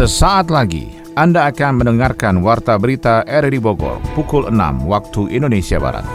Sesaat lagi Anda akan mendengarkan Warta Berita RRI Bogor pukul 6 waktu Indonesia Barat.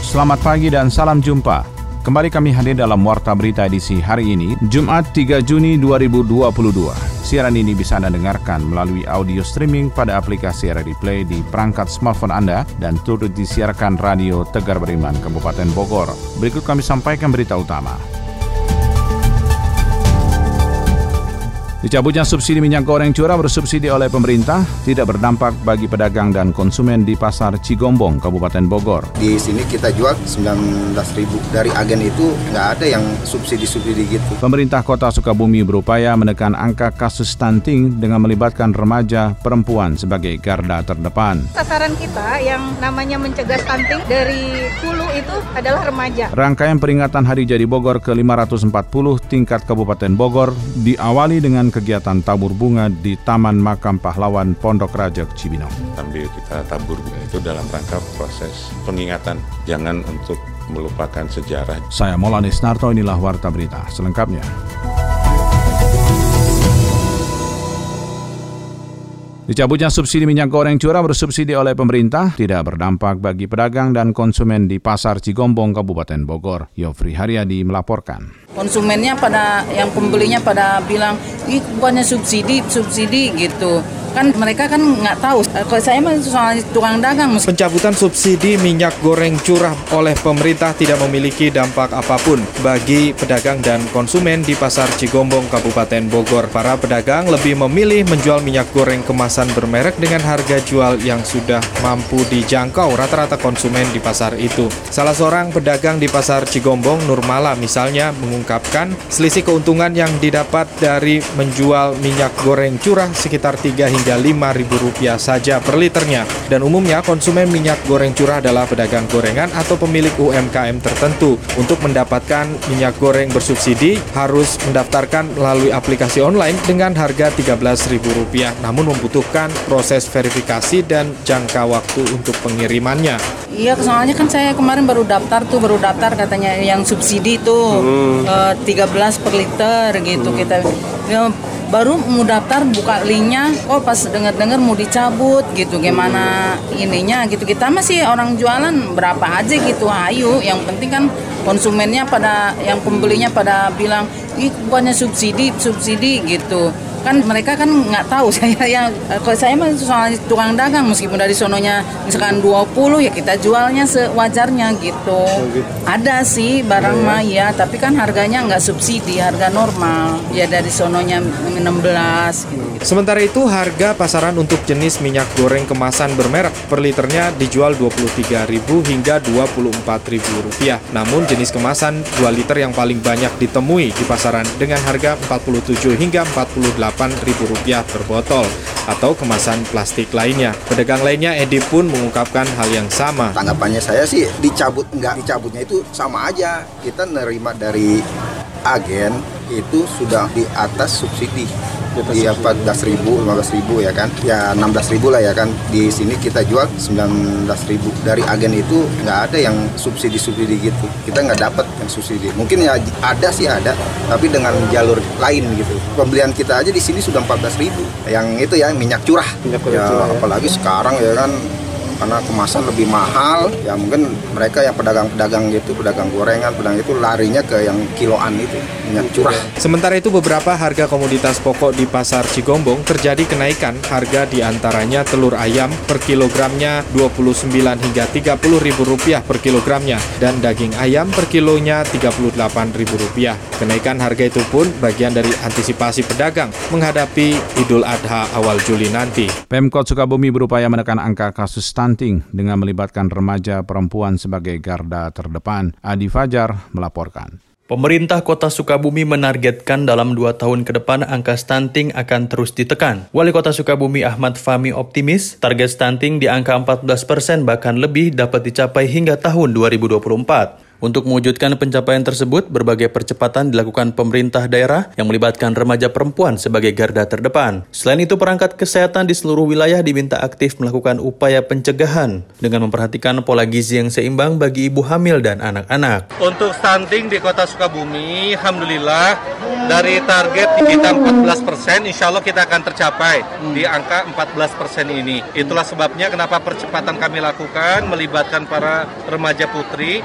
Selamat pagi dan salam jumpa. Kembali kami hadir dalam Warta Berita edisi hari ini, Jumat 3 Juni 2022. Siaran ini bisa Anda dengarkan melalui audio streaming pada aplikasi Radio Play di perangkat smartphone Anda dan turut disiarkan Radio Tegar Beriman Kabupaten Bogor. Berikut kami sampaikan berita utama. Dicabutnya subsidi minyak goreng curah bersubsidi oleh pemerintah tidak berdampak bagi pedagang dan konsumen di pasar Cigombong, Kabupaten Bogor. Di sini kita jual 19.000 dari agen itu nggak ada yang subsidi-subsidi gitu. Pemerintah Kota Sukabumi berupaya menekan angka kasus stunting dengan melibatkan remaja perempuan sebagai garda terdepan. Sasaran kita yang namanya mencegah stunting dari hulu itu adalah remaja. Rangkaian peringatan Hari Jadi Bogor ke-540 tingkat Kabupaten Bogor diawali dengan kegiatan tabur bunga di Taman Makam Pahlawan Pondok Raja Cibinong. Sambil kita tabur bunga itu dalam rangka proses pengingatan, jangan untuk melupakan sejarah. Saya Molanis Narto, inilah Warta Berita. Selengkapnya. Dicabutnya subsidi minyak goreng curah bersubsidi oleh pemerintah tidak berdampak bagi pedagang dan konsumen di Pasar Cigombong, Kabupaten Bogor. Yofri Haryadi melaporkan. Konsumennya pada, yang pembelinya pada bilang, ini bukannya subsidi, subsidi gitu kan mereka kan nggak tahu. Kalau saya mah soal tukang dagang. Pencabutan subsidi minyak goreng curah oleh pemerintah tidak memiliki dampak apa pun bagi pedagang dan konsumen di pasar Cigombong, Kabupaten Bogor. Para pedagang lebih memilih menjual minyak goreng kemasan bermerek dengan harga jual yang sudah mampu dijangkau rata-rata konsumen di pasar itu. Salah seorang pedagang di pasar Cigombong, Nurmala misalnya, mengungkapkan selisih keuntungan yang didapat dari menjual minyak goreng curah sekitar 3 hingga hingga Rp5.000 saja per liternya. Dan umumnya konsumen minyak goreng curah adalah pedagang gorengan atau pemilik UMKM tertentu. Untuk mendapatkan minyak goreng bersubsidi harus mendaftarkan melalui aplikasi online dengan harga Rp13.000 namun membutuhkan proses verifikasi dan jangka waktu untuk pengirimannya. Iya, soalnya kan saya kemarin baru daftar tuh, baru daftar katanya yang subsidi tuh hmm. uh, 13 per liter gitu hmm. kita. Ya, baru mau daftar buka linknya oh pas denger dengar mau dicabut gitu gimana ininya gitu kita masih orang jualan berapa aja gitu ayo yang penting kan konsumennya pada yang pembelinya pada bilang ini bukannya subsidi subsidi gitu kan mereka kan nggak tahu saya yang kalau saya mah soal tukang dagang meskipun dari sononya misalkan 20 ya kita jualnya sewajarnya gitu. Oh, gitu. Ada sih barang oh, mah ya, tapi kan harganya nggak subsidi, harga normal. Ya dari sononya 16 gitu. Sementara itu harga pasaran untuk jenis minyak goreng kemasan bermerek per liternya dijual Rp23.000 hingga Rp24.000. Namun jenis kemasan 2 liter yang paling banyak ditemui di pasaran dengan harga Rp47 hingga Rp48.000 per botol atau kemasan plastik lainnya. Pedagang lainnya Edi pun mengungkapkan hal yang sama. Tanggapannya saya sih dicabut enggak dicabutnya itu sama aja. Kita nerima dari agen itu sudah di atas subsidi di empat belas ribu, lima belas ribu ya kan, ya enam belas ribu lah ya kan. Di sini kita jual sembilan belas ribu. Dari agen itu nggak ada yang subsidi subsidi gitu. Kita nggak dapat yang subsidi. Mungkin ya ada sih ada, tapi dengan jalur lain gitu. Pembelian kita aja di sini sudah empat belas ribu. Yang itu ya minyak curah. Minyak curah ya, curah, ya. apalagi sekarang ya kan karena kemasan lebih mahal. Ya mungkin mereka yang pedagang-pedagang gitu pedagang gorengan pedagang itu larinya ke yang kiloan itu minyak curah. Sementara itu beberapa harga komoditas pokok di pasar Cigombong terjadi kenaikan. Harga di antaranya telur ayam per kilogramnya 29 hingga 30 ribu rupiah per kilogramnya dan daging ayam per kilonya 38 ribu rupiah. Kenaikan harga itu pun bagian dari antisipasi pedagang menghadapi Idul Adha awal Juli nanti. Pemkot Sukabumi berupaya menekan angka kasus stunting stunting dengan melibatkan remaja perempuan sebagai garda terdepan. Adi Fajar melaporkan. Pemerintah Kota Sukabumi menargetkan dalam dua tahun ke depan angka stunting akan terus ditekan. Wali Kota Sukabumi Ahmad Fami optimis target stunting di angka 14 persen bahkan lebih dapat dicapai hingga tahun 2024. Untuk mewujudkan pencapaian tersebut, berbagai percepatan dilakukan pemerintah daerah yang melibatkan remaja perempuan sebagai garda terdepan. Selain itu, perangkat kesehatan di seluruh wilayah diminta aktif melakukan upaya pencegahan dengan memperhatikan pola gizi yang seimbang bagi ibu hamil dan anak-anak. Untuk stunting di kota Sukabumi, Alhamdulillah dari target kita 14 persen, insya Allah kita akan tercapai di angka 14 persen ini. Itulah sebabnya kenapa percepatan kami lakukan melibatkan para remaja putri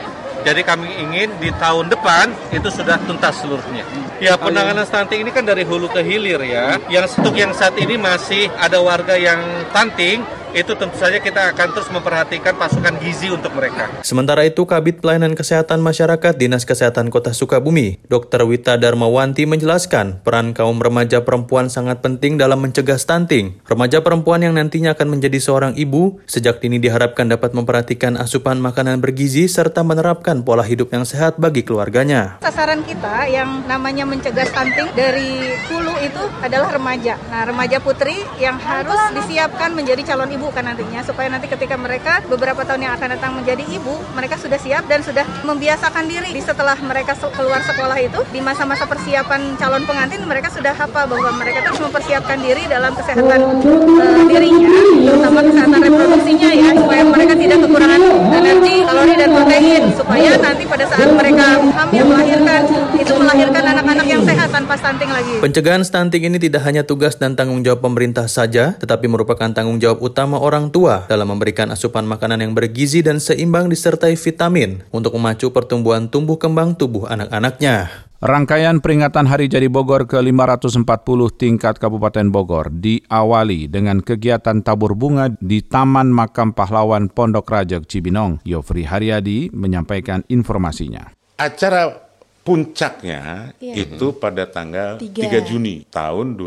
jadi kami ingin di tahun depan itu sudah tuntas seluruhnya. Ya penanganan stunting ini kan dari hulu ke hilir ya. Yang untuk yang saat ini masih ada warga yang stunting itu tentu saja kita akan terus memperhatikan pasukan gizi untuk mereka. Sementara itu, Kabit Pelayanan Kesehatan Masyarakat Dinas Kesehatan Kota Sukabumi, Dr. Wita Darmawanti menjelaskan peran kaum remaja perempuan sangat penting dalam mencegah stunting. Remaja perempuan yang nantinya akan menjadi seorang ibu, sejak dini diharapkan dapat memperhatikan asupan makanan bergizi serta menerapkan pola hidup yang sehat bagi keluarganya. Sasaran kita yang namanya mencegah stunting dari hulu itu adalah remaja. Nah, remaja putri yang harus disiapkan menjadi calon ibu kan nantinya supaya nanti ketika mereka beberapa tahun yang akan datang menjadi ibu mereka sudah siap dan sudah membiasakan diri di setelah mereka keluar sekolah itu di masa-masa persiapan calon pengantin mereka sudah apa bahwa mereka harus mempersiapkan diri dalam kesehatan uh, dirinya terutama kesehatan reproduksinya ya supaya mereka tidak kekurangan energi kalori dan protein supaya nanti pada saat mereka hamil melahirkan itu melahirkan anak-anak yang sehat tanpa stunting lagi. Pencegahan stunting ini tidak hanya tugas dan tanggung jawab pemerintah saja, tetapi merupakan tanggung jawab utama orang tua dalam memberikan asupan makanan yang bergizi dan seimbang disertai vitamin untuk memacu pertumbuhan tumbuh kembang tubuh anak-anaknya. Rangkaian peringatan Hari Jadi Bogor ke-540 tingkat Kabupaten Bogor diawali dengan kegiatan tabur bunga di Taman Makam Pahlawan Pondok Rajek Cibinong. Yofri Haryadi menyampaikan informasinya. Acara puncaknya iya. itu pada tanggal 3. 3 Juni tahun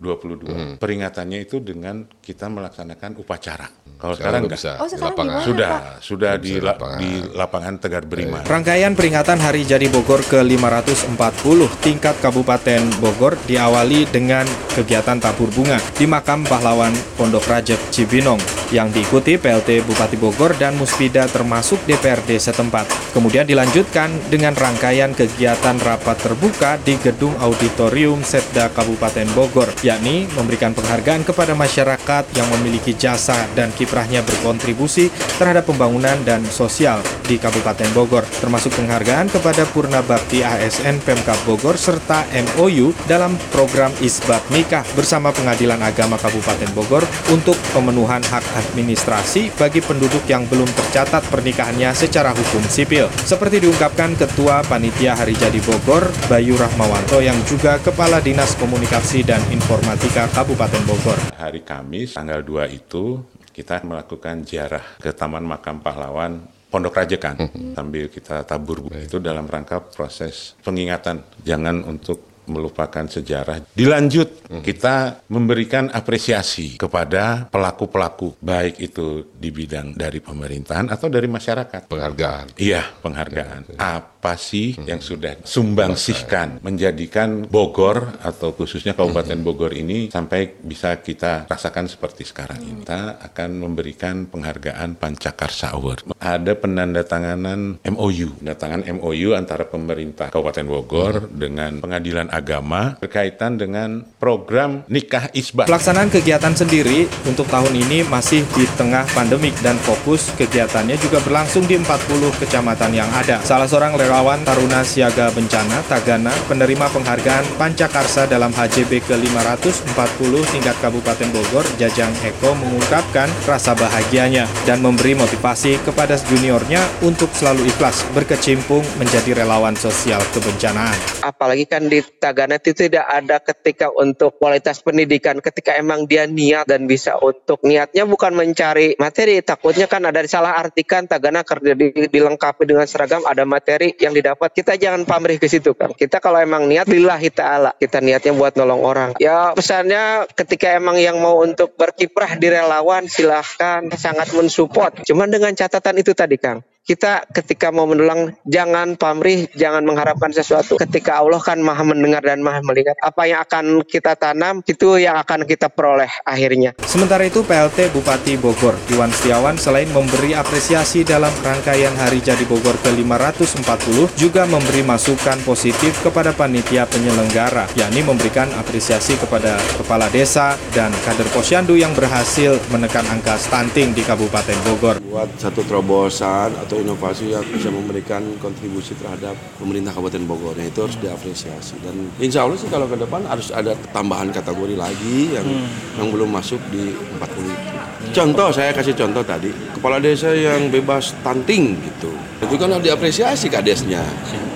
2022. Hmm. Peringatannya itu dengan kita melaksanakan upacara. Kalau sekarang, sekarang bisa oh, sekarang lapangan. Sudah, sudah di, di, lapangan. di lapangan Tegar Berima. Rangkaian peringatan Hari Jadi Bogor ke-540 tingkat Kabupaten Bogor diawali dengan kegiatan tabur bunga di makam pahlawan Pondok Rajab Cibinong yang diikuti PLT Bupati Bogor dan Muspida termasuk DPRD setempat. Kemudian dilanjutkan dengan rangkaian kegiatan rapat terbuka di Gedung Auditorium Setda Kabupaten Bogor, yakni memberikan penghargaan kepada masyarakat yang memiliki jasa dan kiprah kiprahnya berkontribusi terhadap pembangunan dan sosial di Kabupaten Bogor, termasuk penghargaan kepada Purna Bakti ASN Pemkap Bogor serta MOU dalam program Isbat Nikah bersama Pengadilan Agama Kabupaten Bogor untuk pemenuhan hak administrasi bagi penduduk yang belum tercatat pernikahannya secara hukum sipil. Seperti diungkapkan Ketua Panitia Hari Jadi Bogor, Bayu Rahmawanto yang juga Kepala Dinas Komunikasi dan Informatika Kabupaten Bogor. Hari Kamis tanggal 2 itu kita melakukan ziarah ke Taman Makam Pahlawan Pondok Rajekan hmm. sambil kita tabur itu dalam rangka proses pengingatan jangan untuk melupakan sejarah. Dilanjut, hmm. kita memberikan apresiasi kepada pelaku-pelaku, baik itu di bidang dari pemerintahan atau dari masyarakat. Penghargaan. Iya, penghargaan. Ya, Apa sih hmm. yang sudah sumbangsihkan menjadikan Bogor atau khususnya Kabupaten hmm. Bogor ini sampai bisa kita rasakan seperti sekarang ini. Kita akan memberikan penghargaan Pancakarsa Award. Ada penandatanganan MOU, penandatangan MOU antara pemerintah Kabupaten Bogor hmm. dengan Pengadilan agama berkaitan dengan program nikah isbah. Pelaksanaan kegiatan sendiri untuk tahun ini masih di tengah pandemik dan fokus kegiatannya juga berlangsung di 40 kecamatan yang ada. Salah seorang relawan Taruna Siaga Bencana Tagana penerima penghargaan Pancakarsa dalam HJB ke-540 tingkat Kabupaten Bogor, Jajang Eko mengungkapkan rasa bahagianya dan memberi motivasi kepada juniornya untuk selalu ikhlas berkecimpung menjadi relawan sosial kebencanaan. Apalagi kan di Tagana itu tidak ada ketika untuk kualitas pendidikan ketika emang dia niat dan bisa untuk niatnya bukan mencari materi takutnya kan ada salah artikan Tagana kerja di, dilengkapi dengan seragam ada materi yang didapat kita jangan pamrih ke situ kan kita kalau emang niat lillahi ta'ala. Kita niatnya buat nolong orang. Ya pesannya ketika emang yang mau untuk berkiprah di relawan silahkan sangat mensupport. Cuman dengan catatan itu tadi Kang kita ketika mau menulang jangan pamrih, jangan mengharapkan sesuatu. Ketika Allah kan maha mendengar dan maha melihat. Apa yang akan kita tanam itu yang akan kita peroleh akhirnya. Sementara itu PLT Bupati Bogor, Iwan Setiawan selain memberi apresiasi dalam rangkaian Hari Jadi Bogor ke-540, juga memberi masukan positif kepada panitia penyelenggara, yakni memberikan apresiasi kepada kepala desa dan kader posyandu yang berhasil menekan angka stunting di Kabupaten Bogor. Buat satu terobosan atau inovasi yang bisa memberikan kontribusi terhadap pemerintah Kabupaten Bogor. Nah, itu harus diapresiasi dan insya Allah sih kalau ke depan harus ada tambahan kategori lagi yang hmm. yang belum masuk di 40 itu. Contoh saya kasih contoh tadi, kepala desa yang bebas stunting gitu. Itu kan harus diapresiasi kadesnya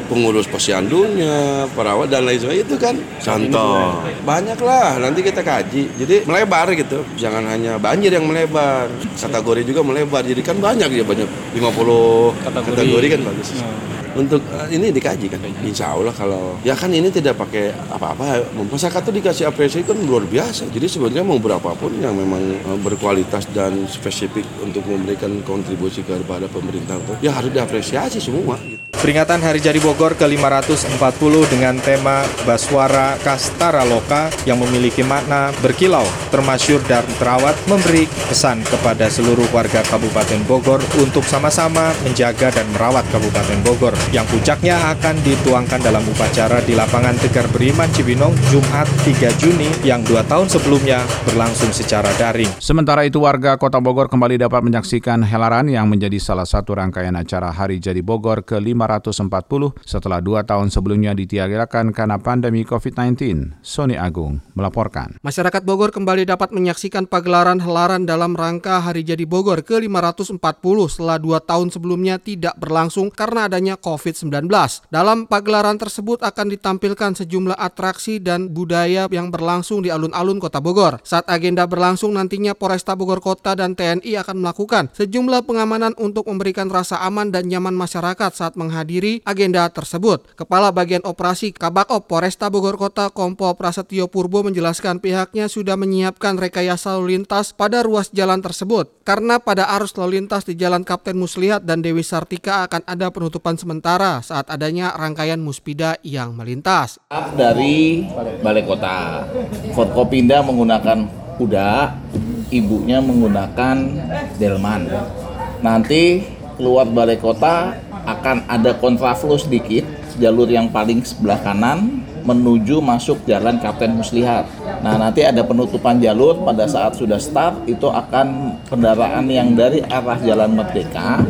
pengurus posyandunya, perawat dan lain sebagainya itu kan contoh. Banyak lah, nanti kita kaji. Jadi melebar gitu, jangan hanya banjir yang melebar, kategori juga melebar. Jadi kan banyak ya banyak 50 kategori, kategori kan bagus. Hmm untuk uh, ini dikaji kan insya Allah kalau ya kan ini tidak pakai apa-apa masyarakat itu dikasih apresiasi kan luar biasa jadi sebenarnya mau berapapun yang memang uh, berkualitas dan spesifik untuk memberikan kontribusi kepada pemerintah itu ya harus diapresiasi semua gitu. Peringatan Hari Jadi Bogor ke-540 dengan tema Baswara Kastara Loka yang memiliki makna berkilau, termasyur dan terawat memberi pesan kepada seluruh warga Kabupaten Bogor untuk sama-sama menjaga dan merawat Kabupaten Bogor yang puncaknya akan dituangkan dalam upacara di lapangan Tegar Beriman Cibinong Jumat 3 Juni yang dua tahun sebelumnya berlangsung secara daring. Sementara itu warga Kota Bogor kembali dapat menyaksikan helaran yang menjadi salah satu rangkaian acara Hari Jadi Bogor ke-540 setelah dua tahun sebelumnya ditiadakan karena pandemi COVID-19. Sony Agung melaporkan. Masyarakat Bogor kembali dapat menyaksikan pagelaran helaran dalam rangka Hari Jadi Bogor ke-540 setelah dua tahun sebelumnya tidak berlangsung karena adanya COVID COVID-19. Dalam pagelaran tersebut akan ditampilkan sejumlah atraksi dan budaya yang berlangsung di alun-alun Kota Bogor. Saat agenda berlangsung nantinya Polresta Bogor Kota dan TNI akan melakukan sejumlah pengamanan untuk memberikan rasa aman dan nyaman masyarakat saat menghadiri agenda tersebut. Kepala Bagian Operasi Kabakop Polresta Bogor Kota Kompol Prasetyo Purbo menjelaskan pihaknya sudah menyiapkan rekayasa lalu lintas pada ruas jalan tersebut karena pada arus lalu lintas di Jalan Kapten Muslihat dan Dewi Sartika akan ada penutupan sementara sementara saat adanya rangkaian muspida yang melintas. Dari Balai Kota, Forkopinda menggunakan kuda, ibunya menggunakan delman. Nanti keluar Balai Kota akan ada kontraflow sedikit, jalur yang paling sebelah kanan menuju masuk jalan Kapten Muslihat. Nah, nanti ada penutupan jalur pada saat sudah start itu akan kendaraan yang dari arah Jalan Merdeka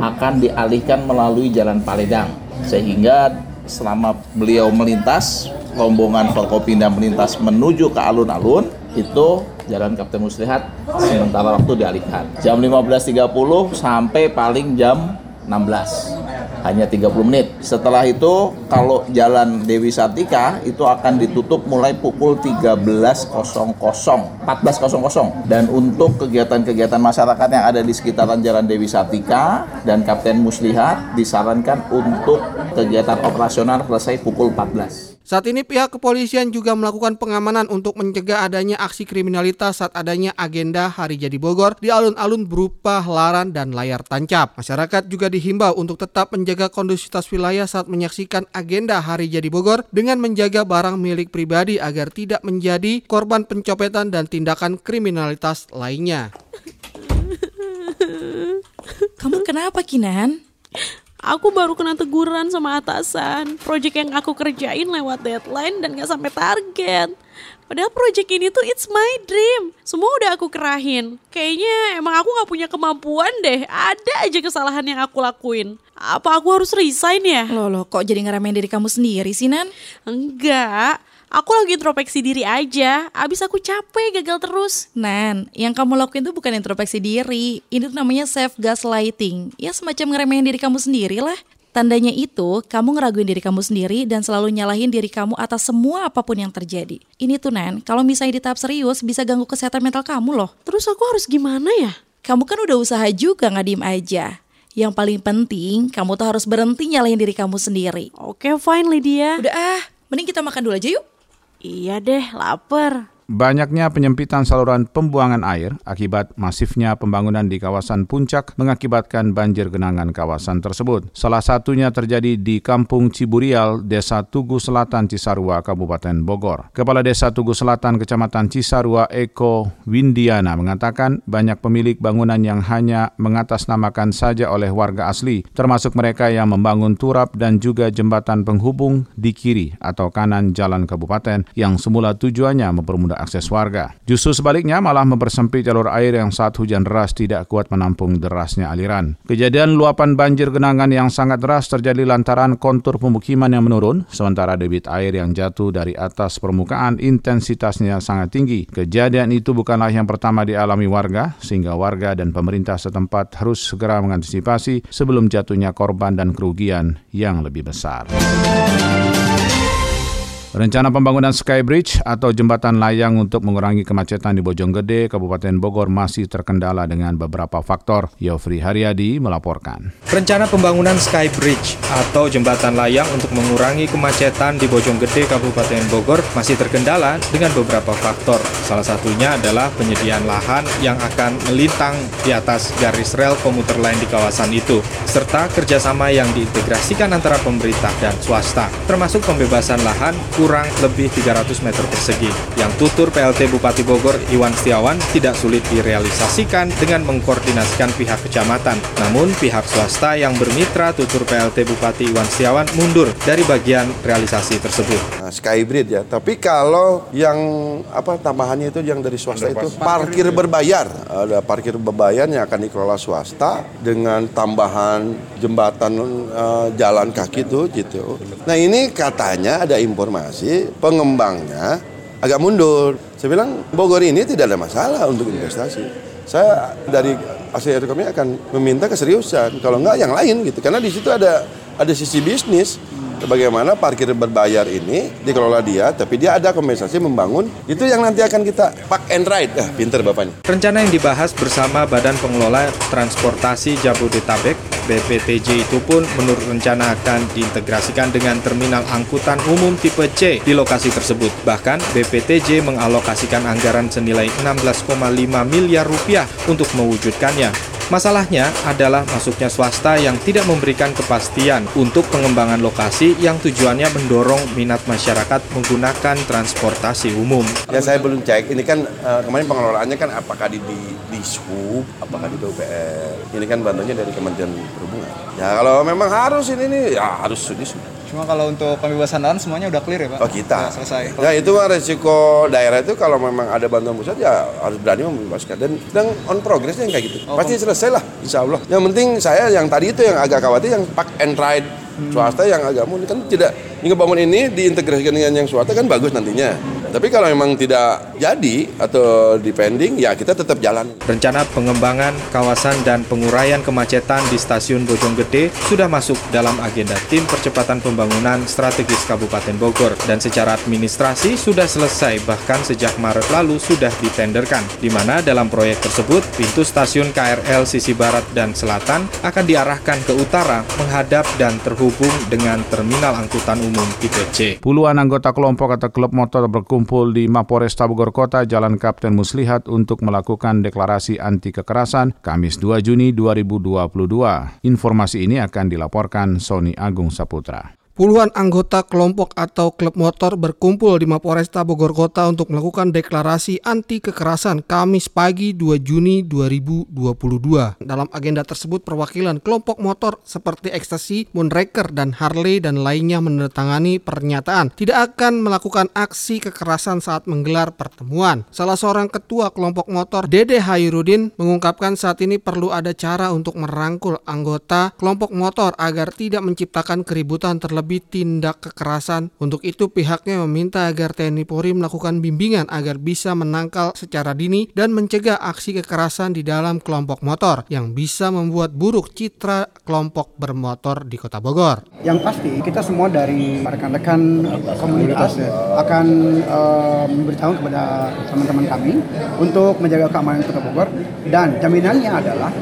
akan dialihkan melalui Jalan Paledang sehingga selama beliau melintas rombongan Forkopinda melintas menuju ke alun-alun itu Jalan Kapten Muslihat sementara waktu dialihkan jam 15.30 sampai paling jam 16 hanya 30 menit. Setelah itu kalau jalan Dewi Sartika itu akan ditutup mulai pukul 13.00 14.00 dan untuk kegiatan-kegiatan masyarakat yang ada di sekitaran Jalan Dewi Sartika dan Kapten Muslihat disarankan untuk kegiatan operasional selesai pukul 14. Saat ini pihak kepolisian juga melakukan pengamanan untuk mencegah adanya aksi kriminalitas saat adanya agenda Hari Jadi Bogor di alun-alun berupa laran dan layar tancap. Masyarakat juga dihimbau untuk tetap menjaga kondusivitas wilayah saat menyaksikan agenda Hari Jadi Bogor dengan menjaga barang milik pribadi agar tidak menjadi korban pencopetan dan tindakan kriminalitas lainnya. Kamu kenapa Kinan? Aku baru kena teguran sama atasan. Project yang aku kerjain lewat deadline dan gak sampai target. Padahal project ini tuh it's my dream. Semua udah aku kerahin. Kayaknya emang aku gak punya kemampuan deh. Ada aja kesalahan yang aku lakuin. Apa aku harus resign ya? Loh, loh kok jadi ngeremehin diri kamu sendiri sih, Nan? Enggak. Aku lagi introspeksi diri aja, abis aku capek gagal terus. Nan, yang kamu lakuin tuh bukan introspeksi diri, ini tuh namanya self gaslighting. Ya semacam ngeremehin diri kamu sendiri lah. Tandanya itu, kamu ngeraguin diri kamu sendiri dan selalu nyalahin diri kamu atas semua apa pun yang terjadi. Ini tuh Nan, kalau misalnya di tahap serius bisa ganggu kesehatan mental kamu loh. Terus aku harus gimana ya? Kamu kan udah usaha juga nggak diem aja. Yang paling penting, kamu tuh harus berhenti nyalahin diri kamu sendiri. Oke, fine Lydia. Udah ah, mending kita makan dulu aja yuk. Iya deh, lapar. Banyaknya penyempitan saluran pembuangan air akibat masifnya pembangunan di kawasan puncak mengakibatkan banjir genangan kawasan tersebut. Salah satunya terjadi di Kampung Ciburial, Desa Tugu Selatan, Cisarua, Kabupaten Bogor. Kepala Desa Tugu Selatan, Kecamatan Cisarua, Eko Windiana mengatakan banyak pemilik bangunan yang hanya mengatasnamakan saja oleh warga asli, termasuk mereka yang membangun turap dan juga jembatan penghubung di kiri atau kanan jalan kabupaten yang semula tujuannya mempermudah akses warga. Justru sebaliknya malah mempersempit jalur air yang saat hujan deras tidak kuat menampung derasnya aliran. Kejadian luapan banjir genangan yang sangat deras terjadi lantaran kontur pemukiman yang menurun, sementara debit air yang jatuh dari atas permukaan intensitasnya sangat tinggi. Kejadian itu bukanlah yang pertama dialami warga, sehingga warga dan pemerintah setempat harus segera mengantisipasi sebelum jatuhnya korban dan kerugian yang lebih besar. Rencana pembangunan Skybridge atau jembatan layang untuk mengurangi kemacetan di Bojonggede, Kabupaten Bogor masih terkendala dengan beberapa faktor. Yofri Haryadi melaporkan. Rencana pembangunan Skybridge atau jembatan layang untuk mengurangi kemacetan di Bojonggede, Kabupaten Bogor masih terkendala dengan beberapa faktor. Salah satunya adalah penyediaan lahan yang akan melintang di atas garis rel komuter lain di kawasan itu, serta kerjasama yang diintegrasikan antara pemerintah dan swasta, termasuk pembebasan lahan kurang lebih 300 meter persegi. Yang tutur PLT Bupati Bogor Iwan Setiawan tidak sulit direalisasikan dengan mengkoordinasikan pihak kecamatan. Namun pihak swasta yang bermitra tutur PLT Bupati Iwan Setiawan mundur dari bagian realisasi tersebut. Skybridge ya, tapi kalau yang apa tambahannya itu yang dari swasta itu parkir berbayar. Ada parkir berbayar yang akan dikelola swasta dengan tambahan jembatan uh, jalan kaki itu gitu. Nah, ini katanya ada informasi pengembangnya agak mundur. Saya bilang Bogor ini tidak ada masalah untuk investasi. Saya dari hasil kami akan meminta keseriusan. Kalau enggak yang lain gitu. Karena di situ ada ada sisi bisnis bagaimana parkir berbayar ini dikelola dia, tapi dia ada kompensasi membangun. Itu yang nanti akan kita park and ride. Ah, pinter bapaknya. Rencana yang dibahas bersama Badan Pengelola Transportasi Jabodetabek BPTJ itu pun menurut rencana akan diintegrasikan dengan terminal angkutan umum tipe C di lokasi tersebut. Bahkan BPTJ mengalokasikan anggaran senilai 16,5 miliar rupiah untuk mewujudkannya. Masalahnya adalah masuknya swasta yang tidak memberikan kepastian untuk pengembangan lokasi yang tujuannya mendorong minat masyarakat menggunakan transportasi umum. Ya saya belum cek, ini kan uh, kemarin pengelolaannya kan apakah di, di, di SUB, apakah di PUPR. Ini kan bantunya dari Kementerian Perhubungan. Ya kalau memang harus ini nih, ya harus di SUB. Cuma kalau untuk pembebasan lahan semuanya udah clear ya Pak? Oh kita. Udah selesai. Ya itu mah resiko daerah itu kalau memang ada bantuan pusat ya harus berani membebaskan. Dan, dan on progressnya yang kayak gitu. Oh, Pasti selesai lah insya Allah. Yang penting saya yang tadi itu yang agak khawatir yang park and ride hmm. swasta yang agak murni kan tidak Hingga bangun ini diintegrasikan dengan yang swasta kan bagus nantinya. Tapi kalau memang tidak jadi atau depending, ya kita tetap jalan. Rencana pengembangan kawasan dan penguraian kemacetan di stasiun Bojonggede sudah masuk dalam agenda tim percepatan pembangunan strategis Kabupaten Bogor dan secara administrasi sudah selesai bahkan sejak Maret lalu sudah ditenderkan. Di mana dalam proyek tersebut pintu stasiun KRL sisi barat dan selatan akan diarahkan ke utara menghadap dan terhubung dengan terminal angkutan Umum tipe C. Puluhan anggota kelompok atau klub motor berkumpul di Mapores Bogor Kota Jalan Kapten Muslihat untuk melakukan deklarasi anti kekerasan Kamis 2 Juni 2022. Informasi ini akan dilaporkan Sony Agung Saputra. Puluhan anggota kelompok atau klub motor berkumpul di Mapolresta Bogor Kota untuk melakukan deklarasi anti kekerasan Kamis pagi 2 Juni 2022. Dalam agenda tersebut perwakilan kelompok motor seperti Ekstasi, Moonraker, dan Harley dan lainnya menandatangani pernyataan tidak akan melakukan aksi kekerasan saat menggelar pertemuan. Salah seorang ketua kelompok motor Dede Hairudin mengungkapkan saat ini perlu ada cara untuk merangkul anggota kelompok motor agar tidak menciptakan keributan terlebih lebih tindak kekerasan. Untuk itu pihaknya meminta agar TNI Polri melakukan bimbingan agar bisa menangkal secara dini dan mencegah aksi kekerasan di dalam kelompok motor yang bisa membuat buruk citra kelompok bermotor di Kota Bogor. Yang pasti kita semua dari rekan-rekan komunitas akan uh, memberitahu kepada teman-teman kami untuk menjaga keamanan Kota Bogor dan jaminannya adalah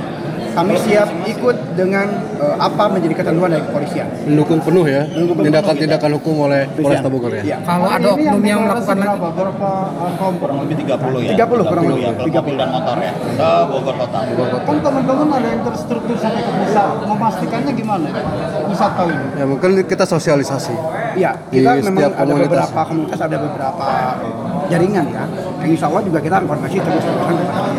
kami siap ikut dengan uh, apa menjadi ketentuan dari kepolisian. Mendukung penuh ya tindakan-tindakan hukum oleh Polres Bogor ya. ya. Kalau ada oknum yang melakukan berapa, berapa uh, kelompok? Kurang lebih 30 ya. 30 kurang lebih. Ya, 30 dan motor ya. Ke Bogor Kota. Kan teman-teman ada yang terstruktur sampai ke desa. Memastikannya gimana? Wisata ini. Ya mungkin kita sosialisasi. Iya, kita memang ada beberapa komunitas, ada beberapa jaringan ya. Insya Allah juga kita informasi terus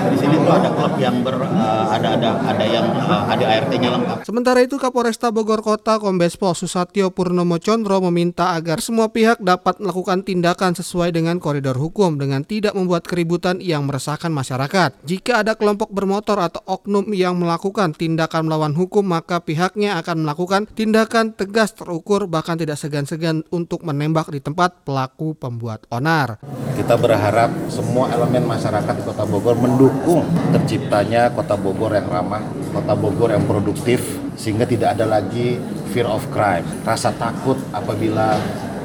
Di sini tuh ada klub yang ber, uh, ada ada ada yang uh, ada ART-nya lengkap. Sementara itu Kapolresta Bogor Kota Kombes Pol Susatyo Purnomo Condro meminta agar semua pihak dapat melakukan tindakan sesuai dengan koridor hukum dengan tidak membuat keributan yang meresahkan masyarakat. Jika ada kelompok bermotor atau oknum yang melakukan tindakan melawan hukum maka pihaknya akan melakukan tindakan tegas terukur bahkan tidak segan-segan untuk menembak di tempat pelaku pembuat onar. Kita berharap semua elemen masyarakat di Kota Bogor mendukung terciptanya Kota Bogor yang ramah, Kota Bogor yang produktif, sehingga tidak ada lagi fear of crime, rasa takut apabila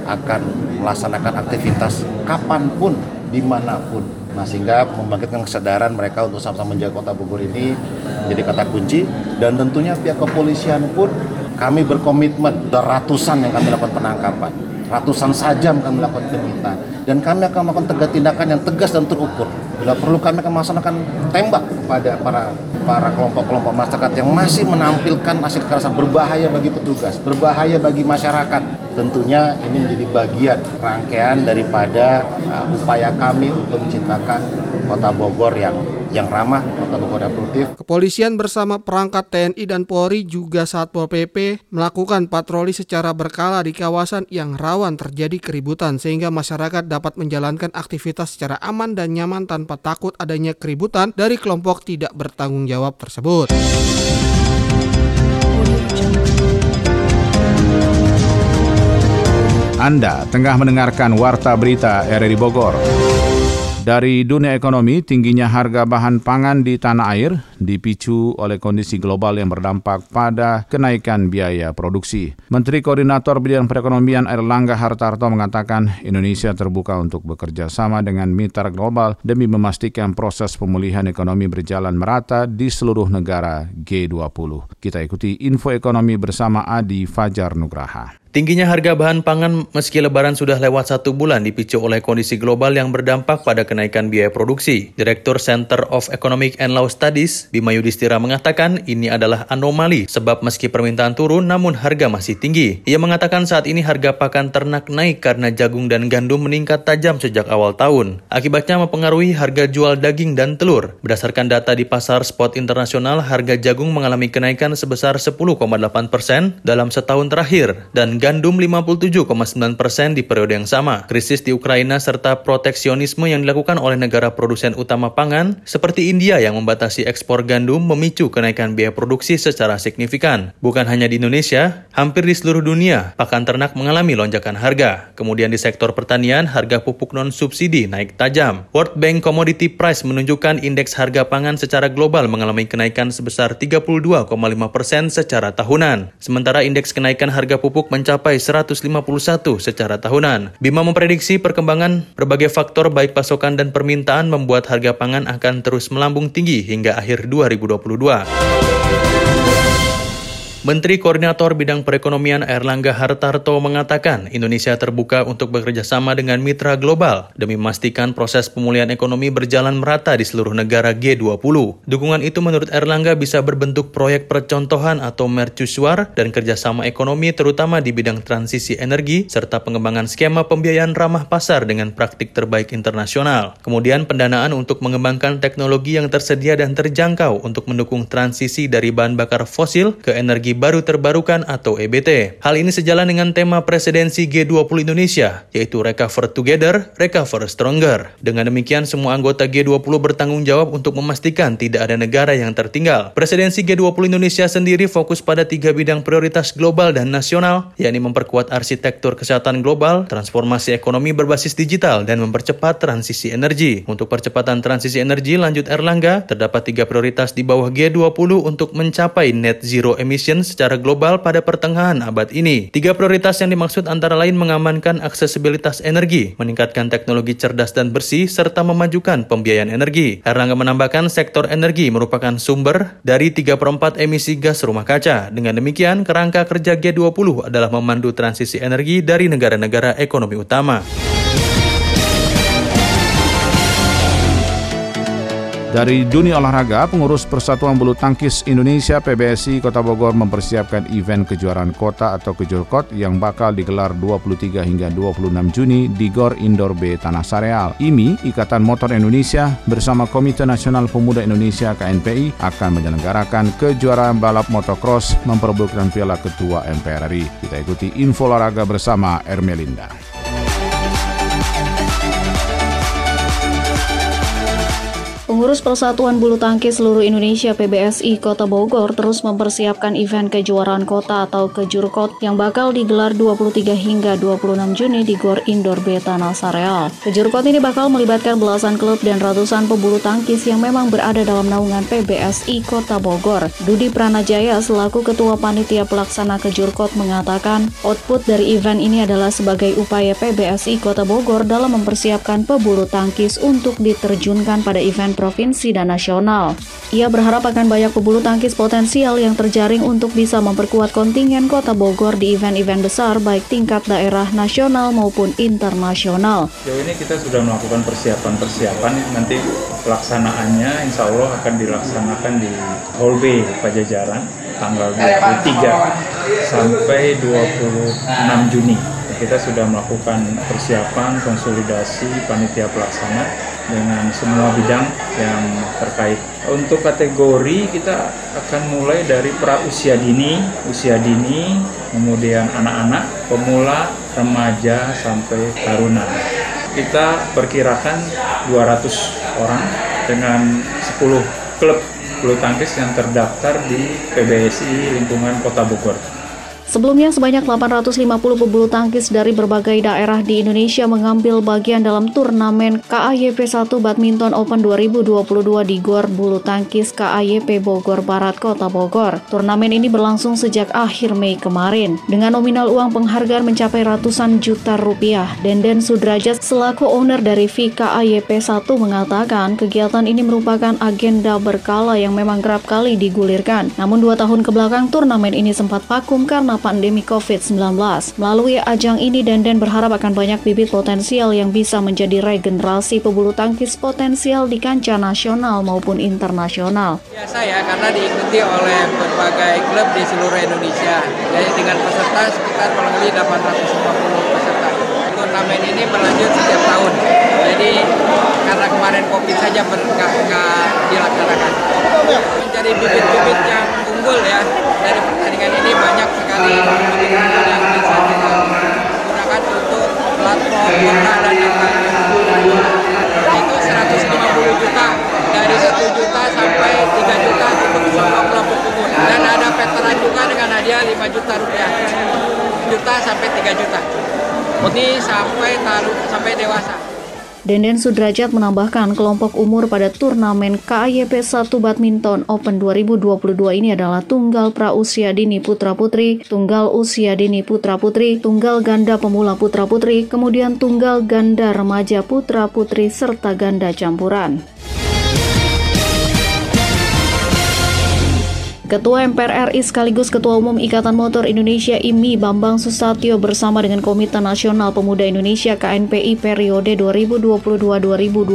akan melaksanakan aktivitas kapan pun, di mana pun. Nah sehingga membangkitkan kesadaran mereka untuk sama-sama menjaga Kota Bogor ini jadi kata kunci dan tentunya pihak kepolisian pun kami berkomitmen ratusan yang kami lakukan penangkapan ratusan sajam kami melakukan penyitaan dan kami akan melakukan tegak tindakan yang tegas dan terukur. Bila perlu kami akan melaksanakan tembak kepada para para kelompok-kelompok masyarakat yang masih menampilkan hasil kekerasan berbahaya bagi petugas, berbahaya bagi masyarakat. Tentunya ini menjadi bagian rangkaian daripada uh, upaya kami untuk menciptakan kota Bogor yang yang ramah, kota Bogor produktif. Kepolisian bersama perangkat TNI dan Polri juga Satpol PP melakukan patroli secara berkala di kawasan yang rawan terjadi keributan sehingga masyarakat dapat menjalankan aktivitas secara aman dan nyaman tanpa takut adanya keributan dari kelompok tidak bertanggung jawab tersebut. Anda tengah mendengarkan Warta Berita RRI Bogor. Dari dunia ekonomi, tingginya harga bahan pangan di tanah air dipicu oleh kondisi global yang berdampak pada kenaikan biaya produksi. Menteri Koordinator Bidang Perekonomian Erlangga Hartarto mengatakan Indonesia terbuka untuk bekerja sama dengan mitra global demi memastikan proses pemulihan ekonomi berjalan merata di seluruh negara G20. Kita ikuti info ekonomi bersama Adi Fajar Nugraha. Tingginya harga bahan pangan meski lebaran sudah lewat satu bulan dipicu oleh kondisi global yang berdampak pada kenaikan biaya produksi. Direktur Center of Economic and Law Studies, Bima Yudhistira mengatakan ini adalah anomali sebab meski permintaan turun namun harga masih tinggi. Ia mengatakan saat ini harga pakan ternak naik karena jagung dan gandum meningkat tajam sejak awal tahun. Akibatnya mempengaruhi harga jual daging dan telur. Berdasarkan data di pasar spot internasional, harga jagung mengalami kenaikan sebesar 10,8 persen dalam setahun terakhir dan gandum 57,9 persen di periode yang sama. Krisis di Ukraina serta proteksionisme yang dilakukan oleh negara produsen utama pangan seperti India yang membatasi ekspor gandum memicu kenaikan biaya produksi secara signifikan. Bukan hanya di Indonesia, hampir di seluruh dunia, pakan ternak mengalami lonjakan harga. Kemudian di sektor pertanian, harga pupuk non-subsidi naik tajam. World Bank Commodity Price menunjukkan indeks harga pangan secara global mengalami kenaikan sebesar 32,5 persen secara tahunan. Sementara indeks kenaikan harga pupuk mencapai mencapai 151 secara tahunan. Bima memprediksi perkembangan berbagai faktor baik pasokan dan permintaan membuat harga pangan akan terus melambung tinggi hingga akhir 2022. Menteri Koordinator Bidang Perekonomian Erlangga Hartarto mengatakan Indonesia terbuka untuk bekerja sama dengan mitra global demi memastikan proses pemulihan ekonomi berjalan merata di seluruh negara G20. Dukungan itu menurut Erlangga bisa berbentuk proyek percontohan atau mercusuar dan kerjasama ekonomi terutama di bidang transisi energi serta pengembangan skema pembiayaan ramah pasar dengan praktik terbaik internasional. Kemudian pendanaan untuk mengembangkan teknologi yang tersedia dan terjangkau untuk mendukung transisi dari bahan bakar fosil ke energi baru terbarukan atau EBT. Hal ini sejalan dengan tema presidensi G20 Indonesia, yaitu Recover Together, Recover Stronger. Dengan demikian, semua anggota G20 bertanggung jawab untuk memastikan tidak ada negara yang tertinggal. Presidensi G20 Indonesia sendiri fokus pada tiga bidang prioritas global dan nasional, yakni memperkuat arsitektur kesehatan global, transformasi ekonomi berbasis digital, dan mempercepat transisi energi. Untuk percepatan transisi energi, lanjut Erlangga, terdapat tiga prioritas di bawah G20 untuk mencapai net zero emission COVID-19 secara global pada pertengahan abad ini. Tiga prioritas yang dimaksud antara lain mengamankan aksesibilitas energi, meningkatkan teknologi cerdas dan bersih, serta memajukan pembiayaan energi. Erlangga menambahkan sektor energi merupakan sumber dari 3 per 4 emisi gas rumah kaca. Dengan demikian, kerangka kerja G20 adalah memandu transisi energi dari negara-negara ekonomi utama. Dari dunia olahraga, pengurus Persatuan Bulu Tangkis Indonesia PBSI Kota Bogor mempersiapkan event kejuaraan kota atau kejurkot yang bakal digelar 23 hingga 26 Juni di Gor Indoor B Tanah Sareal. IMI, Ikatan Motor Indonesia, bersama Komite Nasional Pemuda Indonesia KNPI akan menyelenggarakan kejuaraan balap motocross memperebutkan Piala Ketua MPR RI. Kita ikuti info olahraga bersama Ermelinda. Pengurus Persatuan Bulu Tangkis Seluruh Indonesia PBSI Kota Bogor terus mempersiapkan event kejuaraan kota atau Kejurkot yang bakal digelar 23 hingga 26 Juni di Gor Indoor B Tanah. Kejurkot ini bakal melibatkan belasan klub dan ratusan pebulu tangkis yang memang berada dalam naungan PBSI Kota Bogor. Dudi Pranajaya selaku Ketua Panitia Pelaksana Kejurkot mengatakan output dari event ini adalah sebagai upaya PBSI Kota Bogor dalam mempersiapkan pebulu tangkis untuk diterjunkan pada event provinsi dan nasional. Ia berharap akan banyak pebulu tangkis potensial yang terjaring untuk bisa memperkuat kontingen kota Bogor di event-event besar baik tingkat daerah nasional maupun internasional. Sejauh ini kita sudah melakukan persiapan-persiapan, nanti pelaksanaannya insya Allah akan dilaksanakan di Hall B Pajajaran tanggal 23 sampai 26 Juni. Kita sudah melakukan persiapan konsolidasi panitia pelaksana dengan semua bidang yang terkait. Untuk kategori kita akan mulai dari pra usia dini, usia dini, kemudian anak-anak, pemula, remaja sampai taruna. Kita perkirakan 200 orang dengan 10 klub bulu tangkis yang terdaftar di PBSI lingkungan Kota Bogor. Sebelumnya, sebanyak 850 pebulu tangkis dari berbagai daerah di Indonesia mengambil bagian dalam turnamen KAYP 1 Badminton Open 2022 di Gor Bulu Tangkis KAYP Bogor Barat, Kota Bogor. Turnamen ini berlangsung sejak akhir Mei kemarin. Dengan nominal uang penghargaan mencapai ratusan juta rupiah, Denden Sudrajat selaku owner dari VKAYP 1 mengatakan kegiatan ini merupakan agenda berkala yang memang kerap kali digulirkan. Namun dua tahun ke belakang turnamen ini sempat vakum karena pandemi COVID-19. Melalui ajang ini, Denden berharap akan banyak bibit potensial yang bisa menjadi regenerasi pebulu tangkis potensial di kancah nasional maupun internasional. Biasa ya, karena diikuti oleh berbagai klub di seluruh Indonesia. Jadi dengan peserta sekitar kurang lebih 850 peserta. Turnamen ini berlanjut setiap tahun. Jadi karena kemarin COVID saja nggak dilaksanakan. Menjadi bibit-bibit yang unggul ya. Dari pertandingan ini banyak sekali bibit-bibit yang bisa kita gunakan untuk platform kota dan. Itu 150 juta. Dari 1 juta sampai 3 juta untuk semua kelompok umur dan ada veteran juga dengan hadiah 5 juta rupiah. Juta sampai 3 juta. Ini sampai taruh sampai dewasa Denden Sudrajat menambahkan kelompok umur pada turnamen KAYP 1 Badminton Open 2022 ini adalah tunggal pra usia dini putra putri, tunggal usia dini putra putri, tunggal ganda pemula putra putri, kemudian tunggal ganda remaja putra putri serta ganda campuran. Ketua MPR RI sekaligus Ketua Umum Ikatan Motor Indonesia IMI Bambang Susatyo bersama dengan Komite Nasional Pemuda Indonesia KNPI periode 2022-2025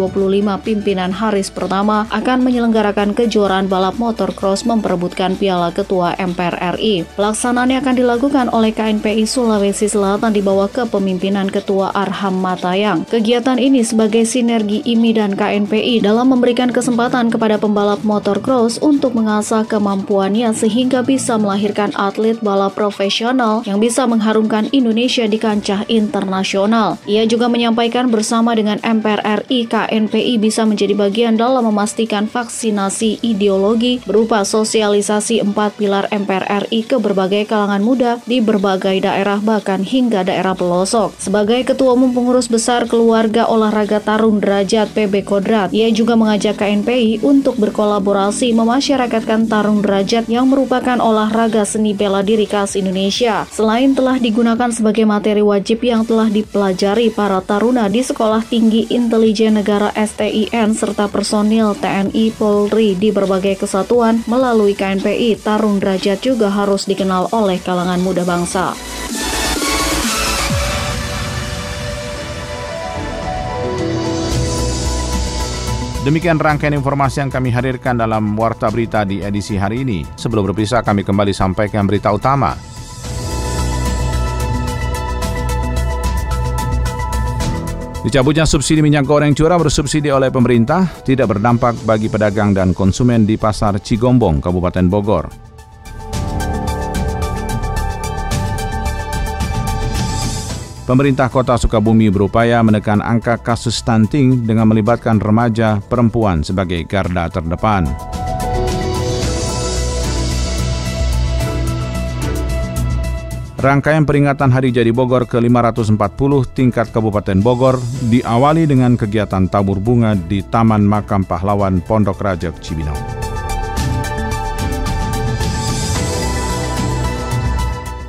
pimpinan Haris pertama akan menyelenggarakan kejuaraan balap motor cross memperebutkan Piala Ketua MPR RI. Pelaksanaannya akan dilakukan oleh KNPI Sulawesi Selatan di bawah kepemimpinan Ketua Arham Matayang. Kegiatan ini sebagai sinergi IMI dan KNPI dalam memberikan kesempatan kepada pembalap motor cross untuk mengasah kemampuan kemampuannya sehingga bisa melahirkan atlet balap profesional yang bisa mengharumkan Indonesia di kancah internasional. Ia juga menyampaikan bersama dengan MPR RI KNPI bisa menjadi bagian dalam memastikan vaksinasi ideologi berupa sosialisasi empat pilar MPR RI ke berbagai kalangan muda di berbagai daerah bahkan hingga daerah pelosok. Sebagai Ketua Umum Pengurus Besar Keluarga Olahraga Tarung Derajat PB Kodrat, ia juga mengajak KNPI untuk berkolaborasi memasyarakatkan tarung derajat yang merupakan olahraga seni bela diri khas Indonesia. Selain telah digunakan sebagai materi wajib yang telah dipelajari para taruna di Sekolah Tinggi Intelijen Negara STIN serta personil TNI Polri di berbagai kesatuan melalui KNPI, tarung derajat juga harus dikenal oleh kalangan muda bangsa. Demikian rangkaian informasi yang kami hadirkan dalam Warta Berita di edisi hari ini. Sebelum berpisah, kami kembali sampaikan berita utama. Dicabutnya subsidi minyak goreng curah bersubsidi oleh pemerintah tidak berdampak bagi pedagang dan konsumen di Pasar Cigombong, Kabupaten Bogor. Pemerintah Kota Sukabumi berupaya menekan angka kasus stunting dengan melibatkan remaja perempuan sebagai garda terdepan. Rangkaian peringatan Hari Jadi Bogor ke-540 tingkat Kabupaten Bogor diawali dengan kegiatan tabur bunga di Taman Makam Pahlawan Pondok Rajak Cibinong.